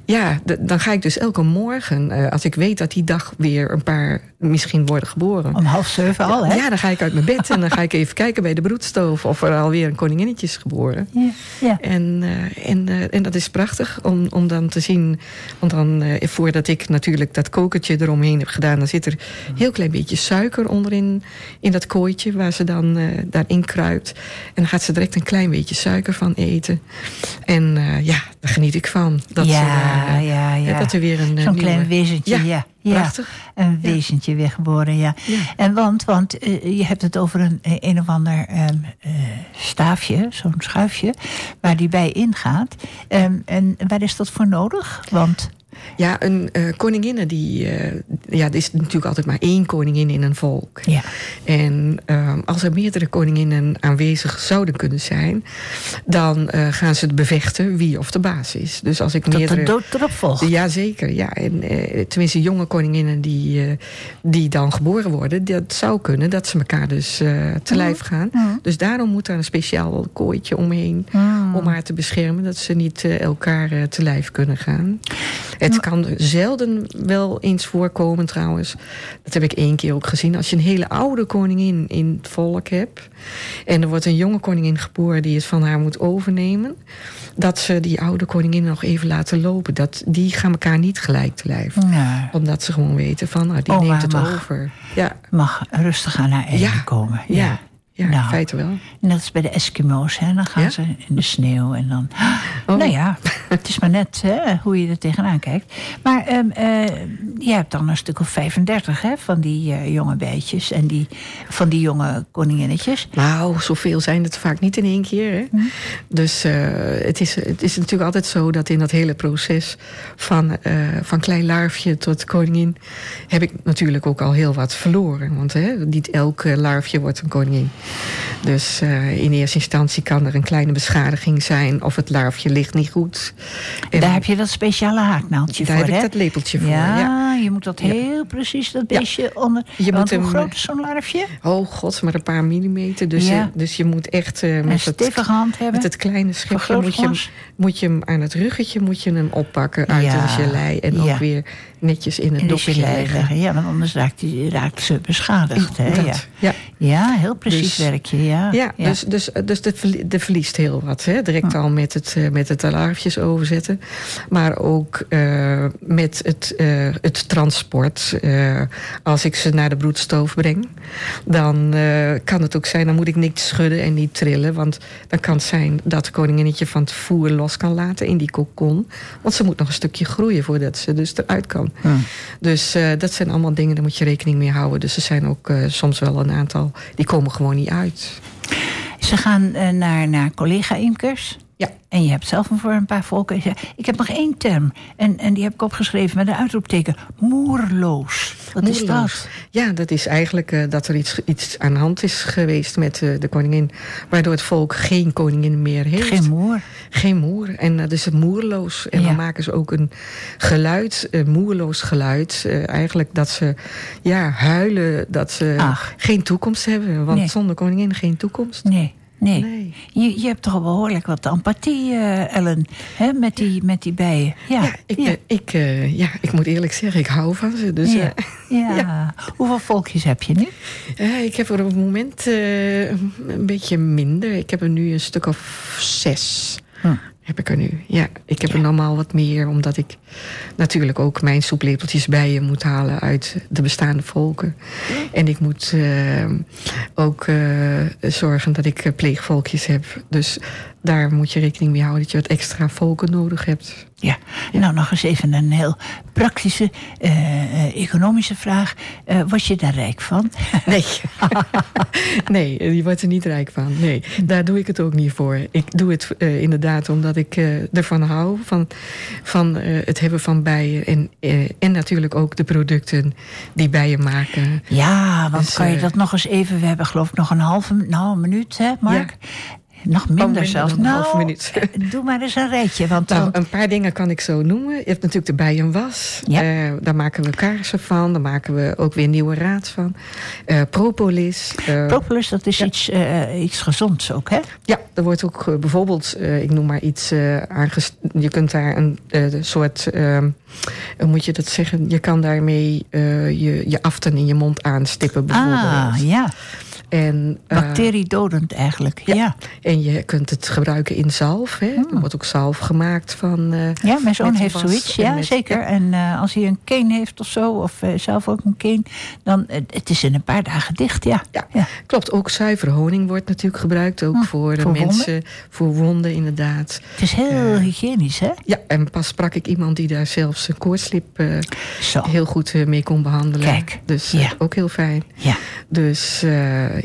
ja, dan ga ik dus elke morgen, eh, als ik weet dat die dag weer een paar misschien worden geboren. Om half zeven al, hè? Ja, dan ga ik uit mijn bed en dan ga ik even kijken bij de broedstoof of er alweer een koninginnetje is geboren. Ja. ja. En, eh, en, eh, en dat is prachtig om, om dan te zien. Want dan, voordat ik natuurlijk dat kokertje eromheen heb gedaan, dan zit er een heel klein beetje suiker onderin in dat kooitje waar ze dan daarin kruipt. En dan gaat ze direct een klein beetje suiker van eten. En ja, daar geniet ik van. Dat, ze ja, ja, ja. dat er weer een eh, Zo'n nieuwe- klein wezentje, Ja, ja. prachtig. Een wezentje weer geboren, ja. En want, want eh, je hebt het over een, eh, een of ander ehm, eh, staafje, zo'n schuifje, waar die bij ingaat. Ehm, en waar is dat voor nodig? Want, Ja, een eh koninginne, die, eh, ja, er is natuurlijk altijd maar één koningin in een volk. ja. En ehm, als er meerdere koninginnen aanwezig zouden kunnen zijn, dan eh, gaan ze bevechten wie of de baas is. Dus als ik Dat meerdere. de dood erop volgt. Jazeker, ja. En tenminste, jonge koninginnen die, die dan geboren worden, dat zou kunnen dat ze elkaar dus te lijf gaan. Mhm. Dus daarom moet er een speciaal kooitje omheen Mm. om haar te beschermen, dat ze niet elkaar te lijf kunnen gaan. Het kan zelden wel eens voorkomen trouwens. Dat heb ik één keer ook gezien. Als je een hele oude koningin in het volk hebt. en er wordt een jonge koningin geboren die het van haar moet overnemen. dat ze die oude koningin nog even laten lopen. Dat, die gaan elkaar niet gelijk te lijf. Ja, Omdat ze gewoon weten van, nou, die Oma neemt het mag. over. Ja, mag rustig aan haar eigen Ja, komen. ja, ja, in Nou. feite wel. Net als bij de Eskimo's, hè? dan gaan Ja? ze in de sneeuw en dan. Oh. Nou ja, het is maar net hè, hoe je er tegenaan kijkt. Maar ehm eh, je hebt dan een stuk of 35 hè, van die eh, jonge bijtjes en die, van die jonge koninginnetjes. Nou, zoveel zijn het vaak niet in één keer. Hè? Hm. Dus eh, het, is, het is natuurlijk altijd zo dat in dat hele proces van, van klein larfje tot koningin heb ik natuurlijk ook al heel wat verloren. Want hè, niet elk larfje wordt een koningin. Dus eh, in eerste instantie kan er een kleine beschadiging zijn of het larfje ligt niet goed. En Daar heb je dat speciale haaknaaldje daar voor, heb ik hè? dat lepeltje voor. ja, Ja. je moet dat Ja. heel precies, dat Ja. beestje onder... Je Want moet hoe hem, groot eh, is zo'n larfje? Oh god, maar een paar millimeter. Dus, je, dus je moet echt eh, met, het, hand hebben? met het kleine schepje moet je, hem, moet je hem aan het ruggetje moet je hem oppakken uit de gelei. En ook weer netjes in het in dopje leggen. leggen. Ja, want anders raakt, die, raakt ze beschadigd. Hè? Ja. ja, heel precies Dus- Ja, Ja, dus, dus, dus de, de verliest heel wat. Hè? Direct al met het, eh, met het alarfjes overzetten. Maar ook eh, met het, eh, het transport. Als ik ze naar de broedstoof breng, dan kan het ook zijn... dan moet ik niet schudden en niet trillen. Want dan kan het zijn dat de koninginnetje van het voer los kan laten in die kokon. Want ze moet nog een stukje groeien voordat ze dus eruit kan. Dus dat zijn allemaal dingen, daar moet je rekening mee houden. Dus er zijn ook soms wel een aantal, die komen gewoon niet uit. Ze gaan eh, naar, naar collega-imkers. Ja. En je hebt zelf een voor een paar volken. Ik heb nog één term. En, en die heb ik opgeschreven met een uitroepteken. Moerloos. Wat is dat? Ja, dat is eigenlijk eh, dat er iets, iets aan de hand is geweest met eh, de koningin. Waardoor het volk geen koningin meer heeft. Geen moer. Geen moer. En dat is het moerloos. En Ja. dan maken ze ook een geluid, een moerloos geluid. eh, eigenlijk dat ze ja, huilen dat ze Ach. geen toekomst hebben. Want Nee. zonder koningin geen toekomst. Nee. Nee. Nee. Je, je hebt toch wel behoorlijk wat empathie, eh, Ellen, hè, met, die, met die bijen. Ja, Ja, ik, ja. eh, ik, eh, ja, ik moet eerlijk zeggen, ik hou van ze. Dus, ja. ja. Hoeveel volkjes heb je nu? Ik heb er op het moment een beetje minder. Ik heb er nu een stuk of zes. Hm. Heb ik er nu. Ja, ik heb er normaal wat meer, omdat ik natuurlijk ook mijn soeplepeltjes bij je moet halen uit de bestaande volken. En ik moet eh, ook eh, zorgen dat ik eh, pleegvolkjes heb. Dus daar moet je rekening mee houden dat je wat extra volken nodig hebt. Ja, nou nog eens even een heel praktische, economische vraag. Eh was je daar rijk van? Nee. nee, je wordt er niet rijk van. Nee, daar doe ik het ook niet voor. Ik doe het inderdaad omdat ik ervan hou. Van, van het hebben van bijen. En, eh, en natuurlijk ook de producten die bijen maken. Ja, want Dus, kan je eh, dat nog eens even... We hebben geloof ik nog een halve, nou een minuut, hè Mark? Nog minder, minder zelfs. dan een nou, minuut. eh, doe maar eens een rijtje. Want Nou, een paar dingen kan ik zo noemen. Je hebt natuurlijk de bijenwas. Ja. Eh, daar maken we kaarsen van. Daar maken we ook weer nieuwe raad van. Eh, propolis. propolis, dat is ja. iets, iets gezonds ook, hè? ja, er wordt ook bijvoorbeeld, ik noem maar iets, je kunt daar een soort, eh, hoe moet je dat zeggen? Je kan daarmee je, je aften in je mond aanstippen bijvoorbeeld. Ah, ja. En, eh, Bacteriedodend eigenlijk. Ja. ja. ja. en je kunt het gebruiken in zalf. Hè? Er wordt ook zalf gemaakt van... eh, mijn zoon heeft zoiets. Ja, met- zeker. ja. En eh, als hij een cane heeft of zo, of zelf ook een cane, dan het is in een paar dagen dicht, ja. Ja, Ja. klopt. Ook zuivere honing wordt natuurlijk gebruikt. Ook Hm, voor mensen, voor wonden inderdaad. Het is heel hygiënisch, hè? Ja, en pas sprak ik iemand die daar zelfs een koortslip heel goed mee kon behandelen. Kijk, Dus ja. ook heel fijn. Ja. Dus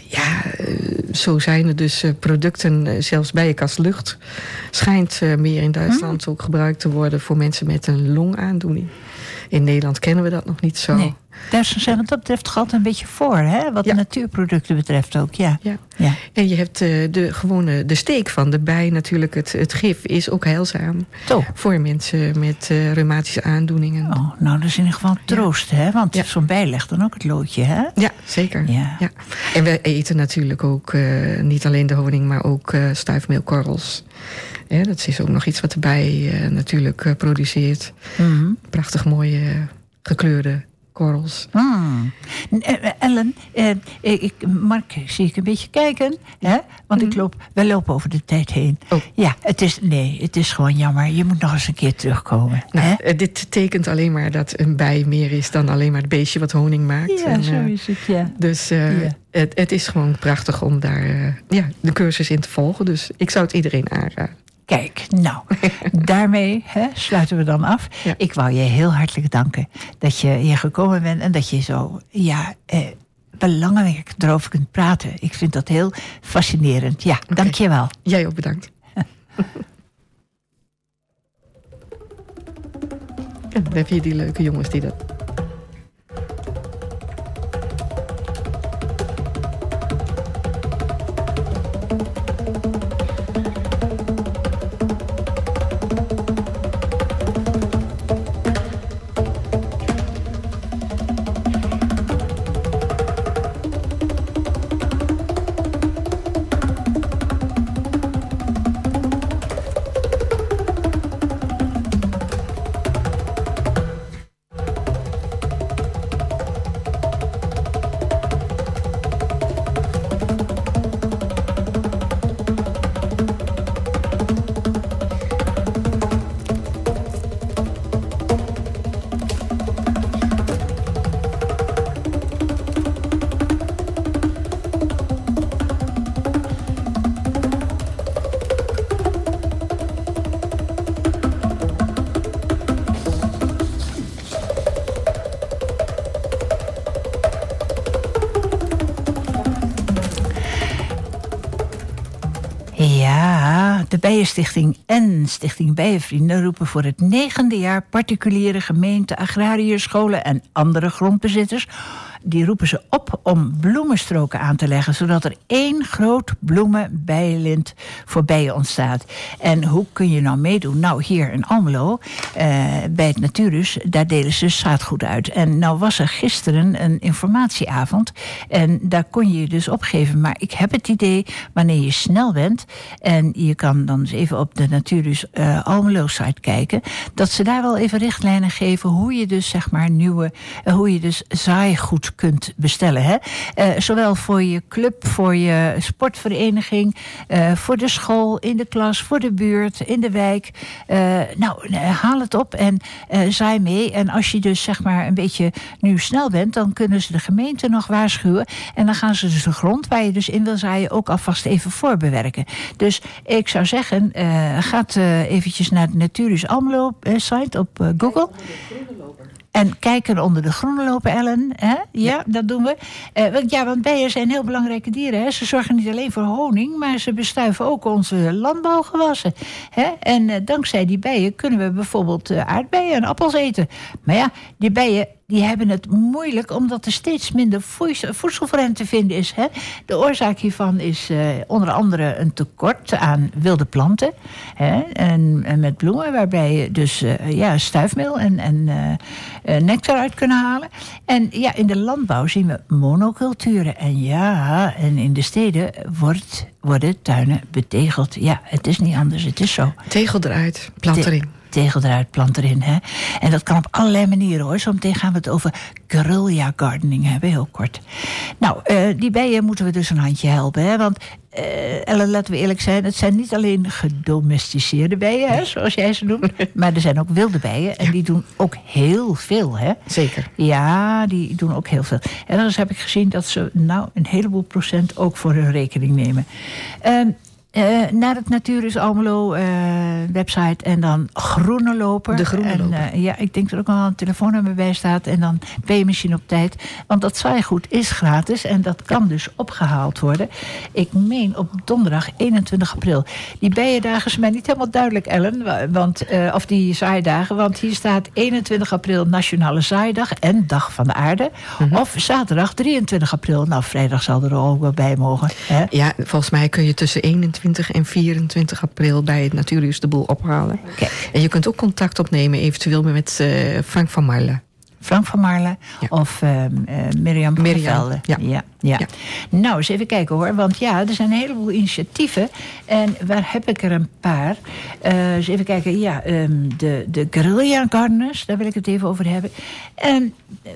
ja, eh, zo zijn er dus eh, producten, eh, zelfs bijenkastlucht... schijnt eh, meer in Duitsland Hm. ook gebruikt te worden... voor mensen met een longaandoening. In Nederland kennen we dat nog niet zo. Nee. Duitsers zijn wat dat betreft toch altijd een beetje voor, hè? Wat Ja. natuurproducten betreft ook, ja. Ja. ja. En je hebt eh, de gewone de steek van de bij, natuurlijk het, het gif, is ook heilzaam Zo. voor mensen met eh, reumatische aandoeningen. Oh, nou, dat is in ieder geval troost, hè? Want zo'n bij legt dan ook het loodje, hè? Ja, zeker. Ja. En we eten natuurlijk ook eh, niet alleen de honing, maar ook eh stuifmeelkorrels. Dat is ook nog iets wat de bij eh, natuurlijk eh, produceert. Mhm. Prachtig mooie eh, gekleurde korrels. Eh, Ellen, eh, ik, Mark, zie ik een beetje kijken, hè? Want ik loop, wij lopen over de tijd heen. Mhm. Oh. Ja, het is, nee, het is gewoon jammer. Je moet nog eens een keer terugkomen. Nou, hè? dit tekent alleen maar dat een bij meer is dan alleen maar het beestje wat honing maakt. Ja, En, zo is het, ja. Dus Ja. het, het is gewoon prachtig om daar ja, de cursus in te volgen. Dus ik zou het iedereen aanraden. Kijk, nou, daarmee hè, sluiten we dan af. Ja. Ik wou je heel hartelijk danken dat je hier gekomen bent en dat je zo, ja, eh, belangrijk erover kunt praten. Ik vind dat heel fascinerend. Ja, dank je wel. Jij ook bedankt. en dan heb je die leuke jongens die dat... Ja, de Bijenstichting en Stichting Bijenvrienden roepen voor het negende jaar particuliere gemeenten, agrariërs, scholen en andere grondbezitters. Die roepen ze op om bloemenstroken aan te leggen, zodat er één groot bloemenbijenlint voor bijen ontstaat. En hoe kun je nou meedoen? Nou, hier in Almelo, eh, bij het Natuurus, daar delen ze zaadgoed uit. En nou was er gisteren een informatieavond. En daar kon je je dus opgeven. Maar ik heb het idee, wanneer je snel bent... en je kan dan eens even op de Natuurus eh Almelo-site kijken... dat ze daar wel even richtlijnen geven... hoe je dus, zeg maar, nieuwe... eh, hoe je dus zaaigoed kunt bestellen. Hè? Eh, zowel voor je club, voor je sportvereniging... eh, voor de school, in de klas, voor de buurt, in de wijk. Eh, nou, haal het op en zaai mee. En als je dus, zeg maar, een beetje nu snel bent... dan kunnen ze de gemeente nog waarschuwen. En dan gaan ze dus de grond waar je dus in wil zaaien... ook alvast even voorbewerken. Dus ik zou zeggen, gaat eventjes naar de Natuurus Almelo eh, site op Google... En kijken onder de groene lopen, Ellen. Hè? Ja, dat doen we. Eh, want, ja, want bijen zijn heel belangrijke dieren. Hè? Ze zorgen niet alleen voor honing, maar ze bestuiven ook onze landbouwgewassen. Hè? En eh, dankzij die bijen kunnen we bijvoorbeeld eh, aardbeien en appels eten. Maar ja, die bijen die hebben het moeilijk omdat er steeds minder voedsel voor hen te vinden is. Hè? De oorzaak hiervan is eh, onder andere een tekort aan wilde planten hè? En, en met bloemen, waarbij je dus eh, ja, stuifmeel en, en eh, nectar uit kunnen halen. En ja, in de landbouw zien we monoculturen. En ja, en in de steden wordt, worden tuinen betegeld. Ja, het is niet anders, het is zo. Tegel eruit, plant Te- erin. Tegel eruit, plant erin. Hè? En dat kan op allerlei manieren hoor. Zometeen gaan we het over guerrilla gardening hebben, heel kort. Nou, eh, die bijen moeten we dus een handje helpen. Hè? Want, eh, Ellen, laten we eerlijk zijn, het zijn niet alleen gedomesticeerde bijen, hè, zoals jij ze noemt. maar er zijn ook wilde bijen. En die doen ook heel veel. Hè? Zeker. Ja, die doen ook heel veel. Ergens heb ik gezien dat ze nou een heleboel procent ook voor hun rekening nemen. Ehm, eh, naar het Natuur is Almelo eh, website en dan Groene Loper. De Groene en, Loper. eh, ja, ik denk dat er ook wel een telefoonnummer bij staat. En dan ben je misschien op tijd. Want dat zaaigoed is gratis en dat kan dus opgehaald worden. Ik meen op donderdag 21 april. Die bijendagen is mij niet helemaal duidelijk, Ellen. wa- Want, of die zaaidagen. Want hier staat 21 april Nationale Zaaidag en Dag van de Aarde. Mhm. Of zaterdag 23 april. Nou, vrijdag zal er ook wel bij mogen. Hè? Ja, volgens mij kun je tussen 21 en 24 april bij het Natuurhuis de boel ophalen. En je kunt ook contact opnemen, eventueel met eh, Frank van Marle. Frank van Marle Ja. of eh Mirjam van Mirjam, ja. Ja. Nou, eens even kijken hoor. Want ja, er zijn een heleboel initiatieven. En waar heb ik er een paar? Eh eens even kijken. Ja, ehm, de, de guerrilla gardeners, daar wil ik het even over hebben. En,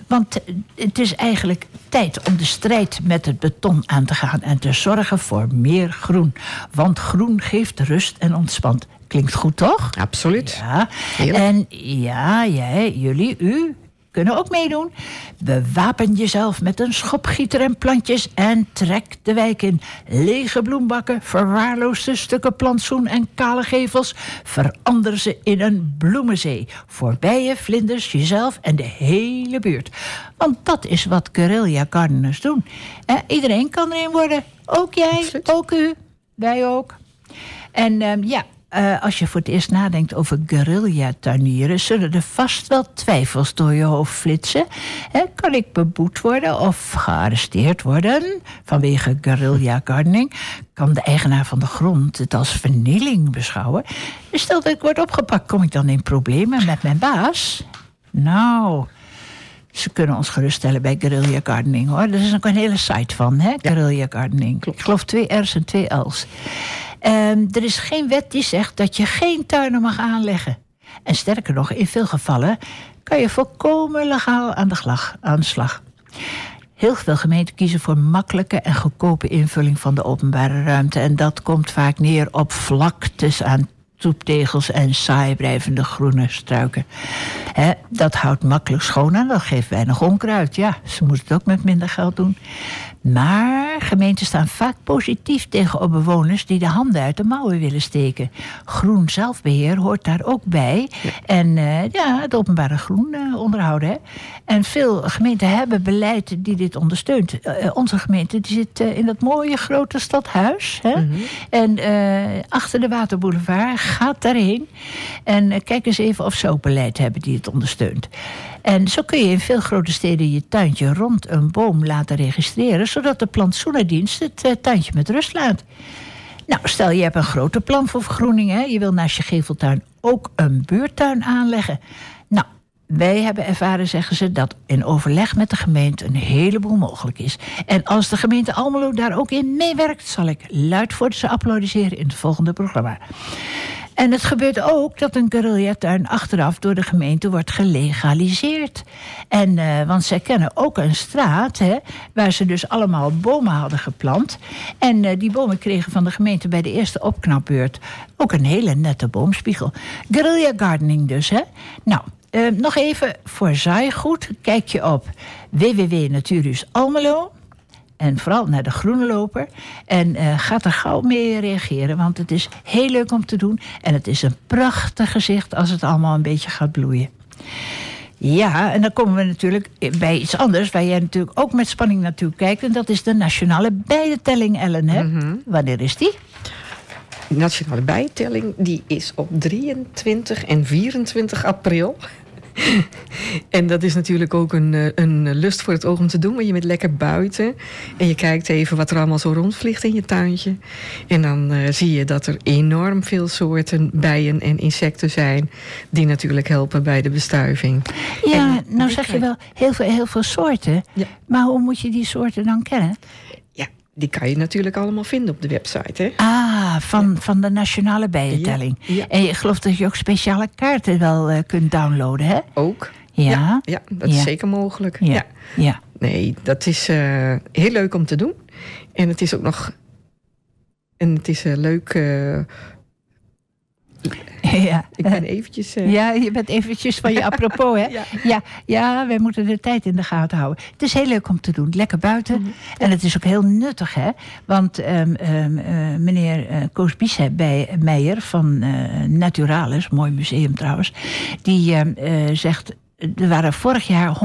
want het is eigenlijk tijd om de strijd met het beton aan te gaan... en te zorgen voor meer groen. Want groen geeft rust en ontspant. Klinkt goed, toch? Absoluut. Ja, Heerlijk. en ja, jij, jullie, u kunnen ook meedoen. Bewapen jezelf met een schopgieter en plantjes en trek de wijk in. Lege bloembakken, verwaarloosde stukken plantsoen en kale gevels... verander ze in een bloemenzee. Voor bijen, vlinders, jezelf en de hele buurt. Want dat is wat guerrilla gardeners doen. Eh, iedereen kan erin worden. Ook jij, Absoluut. ook u, wij ook. En ehm, ja, eh, als je voor het eerst nadenkt over guerrilla-tuinieren... zullen er vast wel twijfels door je hoofd flitsen. Kan ik beboet worden of gearresteerd worden vanwege guerrilla-gardening? Kan de eigenaar van de grond het als vernieling beschouwen? Stel dat ik word opgepakt, kom ik dan in problemen met mijn baas? Nou... Ze kunnen ons geruststellen bij Guerrilla Gardening hoor. Er is ook een hele site van, hè? Guerrilla Gardening. Ik geloof twee R's en twee L's. Ehm, er is geen wet die zegt dat je geen tuinen mag aanleggen. En sterker nog, in veel gevallen kan je volkomen legaal aan de, slag. Heel veel gemeenten kiezen voor makkelijke en goedkope invulling van de openbare ruimte. En dat komt vaak neer op vlaktes aan troeptegels en saai blijvende groene struiken. Dat houdt makkelijk schoon en dat geeft weinig onkruid. Ja, ze moeten het ook met minder geld doen. Maar gemeenten staan vaak positief tegenover bewoners die de handen uit de mouwen willen steken. Groen zelfbeheer hoort daar ook bij. En eh, ja, het openbare groen eh, onderhouden. Hè. En veel gemeenten hebben beleid die dit ondersteunt. Eh, onze gemeente die zit in dat mooie grote stadhuis. Hè. En eh, achter de Waterboulevard gaat daarheen. En kijk eens even of ze ook beleid hebben die het ondersteunt. En zo kun je in veel grote steden je tuintje rond een boom laten registreren, zodat de plantsoenendienst het eh, tuintje met rust laat. Nou, stel je hebt een groter plan voor vergroening. Hè? Je wil naast je geveltuin ook een buurtuin aanleggen. Nou, wij hebben ervaren, zeggen ze, dat in overleg met de gemeente een heleboel mogelijk is. En als de gemeente Almelo daar ook in meewerkt, zal ik luid voor ze applaudisseren in het volgende programma. En het gebeurt ook dat een guerrilla-tuin achteraf door de gemeente wordt gelegaliseerd. En, eh, want zij kennen ook een straat hè, waar ze dus allemaal bomen hadden geplant. En eh, die bomen kregen van de gemeente bij de eerste opknapbeurt ook een hele nette boomspiegel. Guerrilla gardening dus, hè? Nou, eh, nog even voor zaaigoed. Kijk je op www.natuurhuis Almelo. En vooral naar de groene loper. En eh ga er gauw mee reageren, want het is heel leuk om te doen. En het is een prachtig gezicht als het allemaal een beetje gaat bloeien. Ja, en dan komen we natuurlijk bij iets anders... waar jij natuurlijk ook met spanning naartoe kijkt... en dat is de nationale bijentelling, Ellen. Hè? Wanneer is die? De nationale bijtelling die is op 23 en 24 april. En dat is natuurlijk ook een, eh, een lust voor het oog om te doen. Want je bent lekker buiten. En je kijkt even wat er allemaal zo rondvliegt in je tuintje. En dan eh, zie je dat er enorm veel soorten bijen en insecten zijn. Die natuurlijk helpen bij de bestuiving. Ja, En nou zeg je wel heel veel, heel veel soorten. Ja. Maar hoe moet je die soorten dan kennen? Die kan je natuurlijk allemaal vinden op de website. Hè? Ah, van, van de nationale bijentelling. Ja, ja. En je gelooft dat je ook speciale kaarten wel eh, kunt downloaden, hè? Ook. Ja. ja, dat is zeker mogelijk. Ja. ja. Nee, dat is eh, heel leuk om te doen. En het is ook nog. En het is eh, leuk. Ja. ik ben eventjes. eh, Ja, je bent eventjes van je apropos, hè? Ja. Ja, ja, wij moeten de tijd in de gaten houden. Het is heel leuk om te doen. Lekker buiten. Mhm. En het is ook heel nuttig, hè? Want ehm, ehm, eh, meneer eh, Koos bij Meijer van Naturalis, mooi museum trouwens, die ehm, eh, zegt. Er waren vorig jaar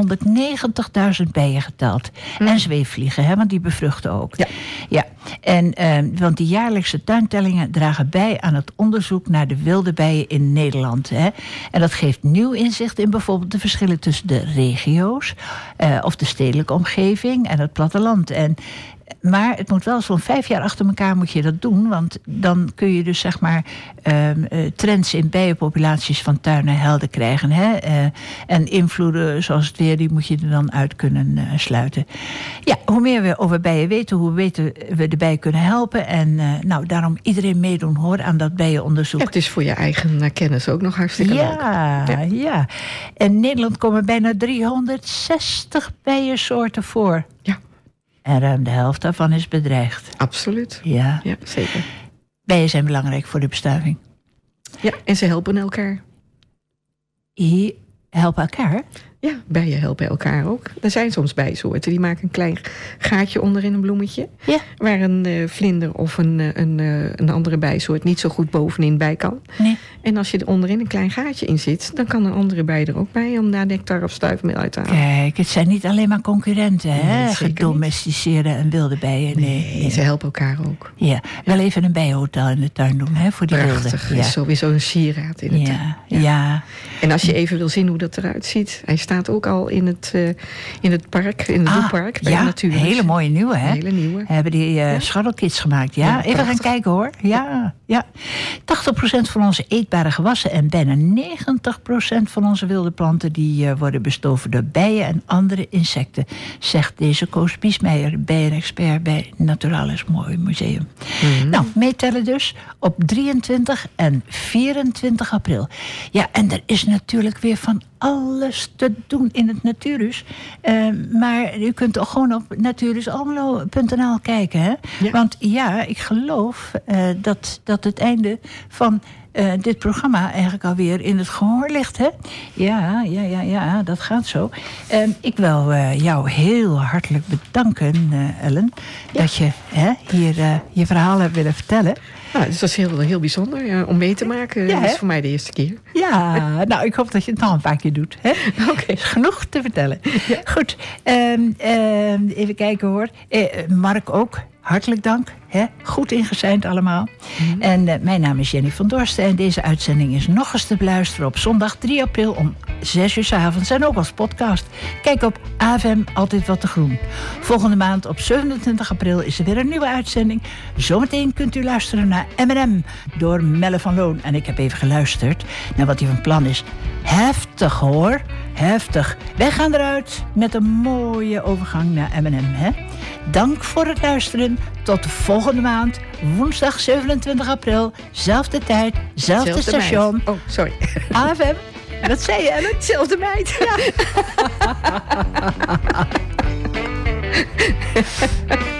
190.000 bijen geteld. En zweefvliegen, hè, want die bevruchten ook. Ja. ja. En, ehm, want die jaarlijkse tuintellingen dragen bij aan het onderzoek naar de wilde bijen in Nederland. Hè. En dat geeft nieuw inzicht in bijvoorbeeld de verschillen tussen de regio's, eh, of de stedelijke omgeving en het platteland. En, maar het moet wel zo'n vijf jaar achter elkaar moet je dat doen. Want dan kun je dus zeg maar ehm, eh, trends in bijenpopulaties van tuinen helder krijgen. Hè? Eh, en invloeden zoals het weer, die moet je er dan uit kunnen eh, sluiten. Ja, hoe meer we over bijen weten, hoe beter we de bijen kunnen helpen. En nou, daarom iedereen meedoen hoor aan dat bijenonderzoek. Ja, het is voor je eigen kennis ook nog hartstikke leuk. Ja, ja. In Nederland komen bijna 360 bijensoorten voor. Ja, En ruim de helft daarvan is bedreigd. absoluut. Ja. Ja, zeker. Bijen zijn belangrijk voor de bestuiving. Ja, en ze helpen elkaar. Die helpen elkaar. Ja, bijen helpen elkaar ook. Er zijn soms bijsoorten die maken een klein gaatje onder in een bloemetje. Ja. Waar een eh, vlinder of een, eh, een, eh, een andere bijsoort niet zo goed bovenin bij kan. Nee. En als je er onderin een klein gaatje in zit, dan kan een andere bij er ook bij om daar nectar of stuifmeel uit te halen. Kijk, het zijn niet alleen maar concurrenten, hè? Nee, niet. Gedomesticeerde en wilde bijen. Nee, ze helpen elkaar ook. Ja, wel even een bijenhotel in de tuin doen, hè? Voor die Prachtig. wilde. Is sowieso een sieraad in het tuin. ja, ja. En als je even wil zien hoe dat eruit ziet, hij staat ook al in het, eh, in het park, in het Ah, Doepark bij ja, de natuur. hele mooie nieuwe, hè? Een hele nieuwe. Hebben die Ja. scharrelkits gemaakt, ja? Ja, Even gaan kijken hoor. Ja, ja. 80% van onze eetbare gewassen en bijna 90% van onze wilde planten... die eh, worden bestoven door bijen en andere insecten... zegt deze Koos Biesmeijer, bijenexpert bij Naturalis Mooi Museum. Mhm. Nou, meetellen dus op 23 en 24 april. Ja, en er is natuurlijk weer van alles te doen in het Natuurhuis. Eh, maar u kunt toch gewoon op natuurhusalmelo.nl kijken. Hè? Ja. Want ja, ik geloof eh, dat, dat het einde van eh, dit programma eigenlijk alweer in het gehoor ligt. Hè? Ja, ja, ja, ja, dat gaat zo. Eh, ik wil eh, jou heel hartelijk bedanken, eh, Ellen, dat je hè, hier je verhaal hebt willen vertellen. Nou, dus dat is heel, heel bijzonder ja, om mee te maken. Ja, dat is voor mij de eerste keer. Ja, nou, ik hoop dat je het nog een paar keer doet. Hè? Oké, is genoeg te vertellen. Goed, ehm, ehm, even kijken hoor. Mark ook, hartelijk dank. Hè? Goed ingeseind allemaal. En eh, mijn naam is Jenny van Dorsten. En deze uitzending is nog eens te beluisteren op zondag 3 april om 6 uur 's avonds. En ook als podcast. Kijk op AFM Altijd Wat te Groen. Volgende maand op 27 april is er weer een nieuwe uitzending. Zometeen kunt u luisteren naar M&M door Melle van Loon. En ik heb even geluisterd naar wat hij van plan is. Heftig hoor, heftig. Wij gaan eruit met een mooie overgang naar M&M. Dank voor het luisteren. Tot volgende maand, woensdag 27 april. Zelfde tijd, zelfde Zelfde meid. station. Oh, sorry. AFM. Wat zei je, Ellen? Zelfde meid. Ja.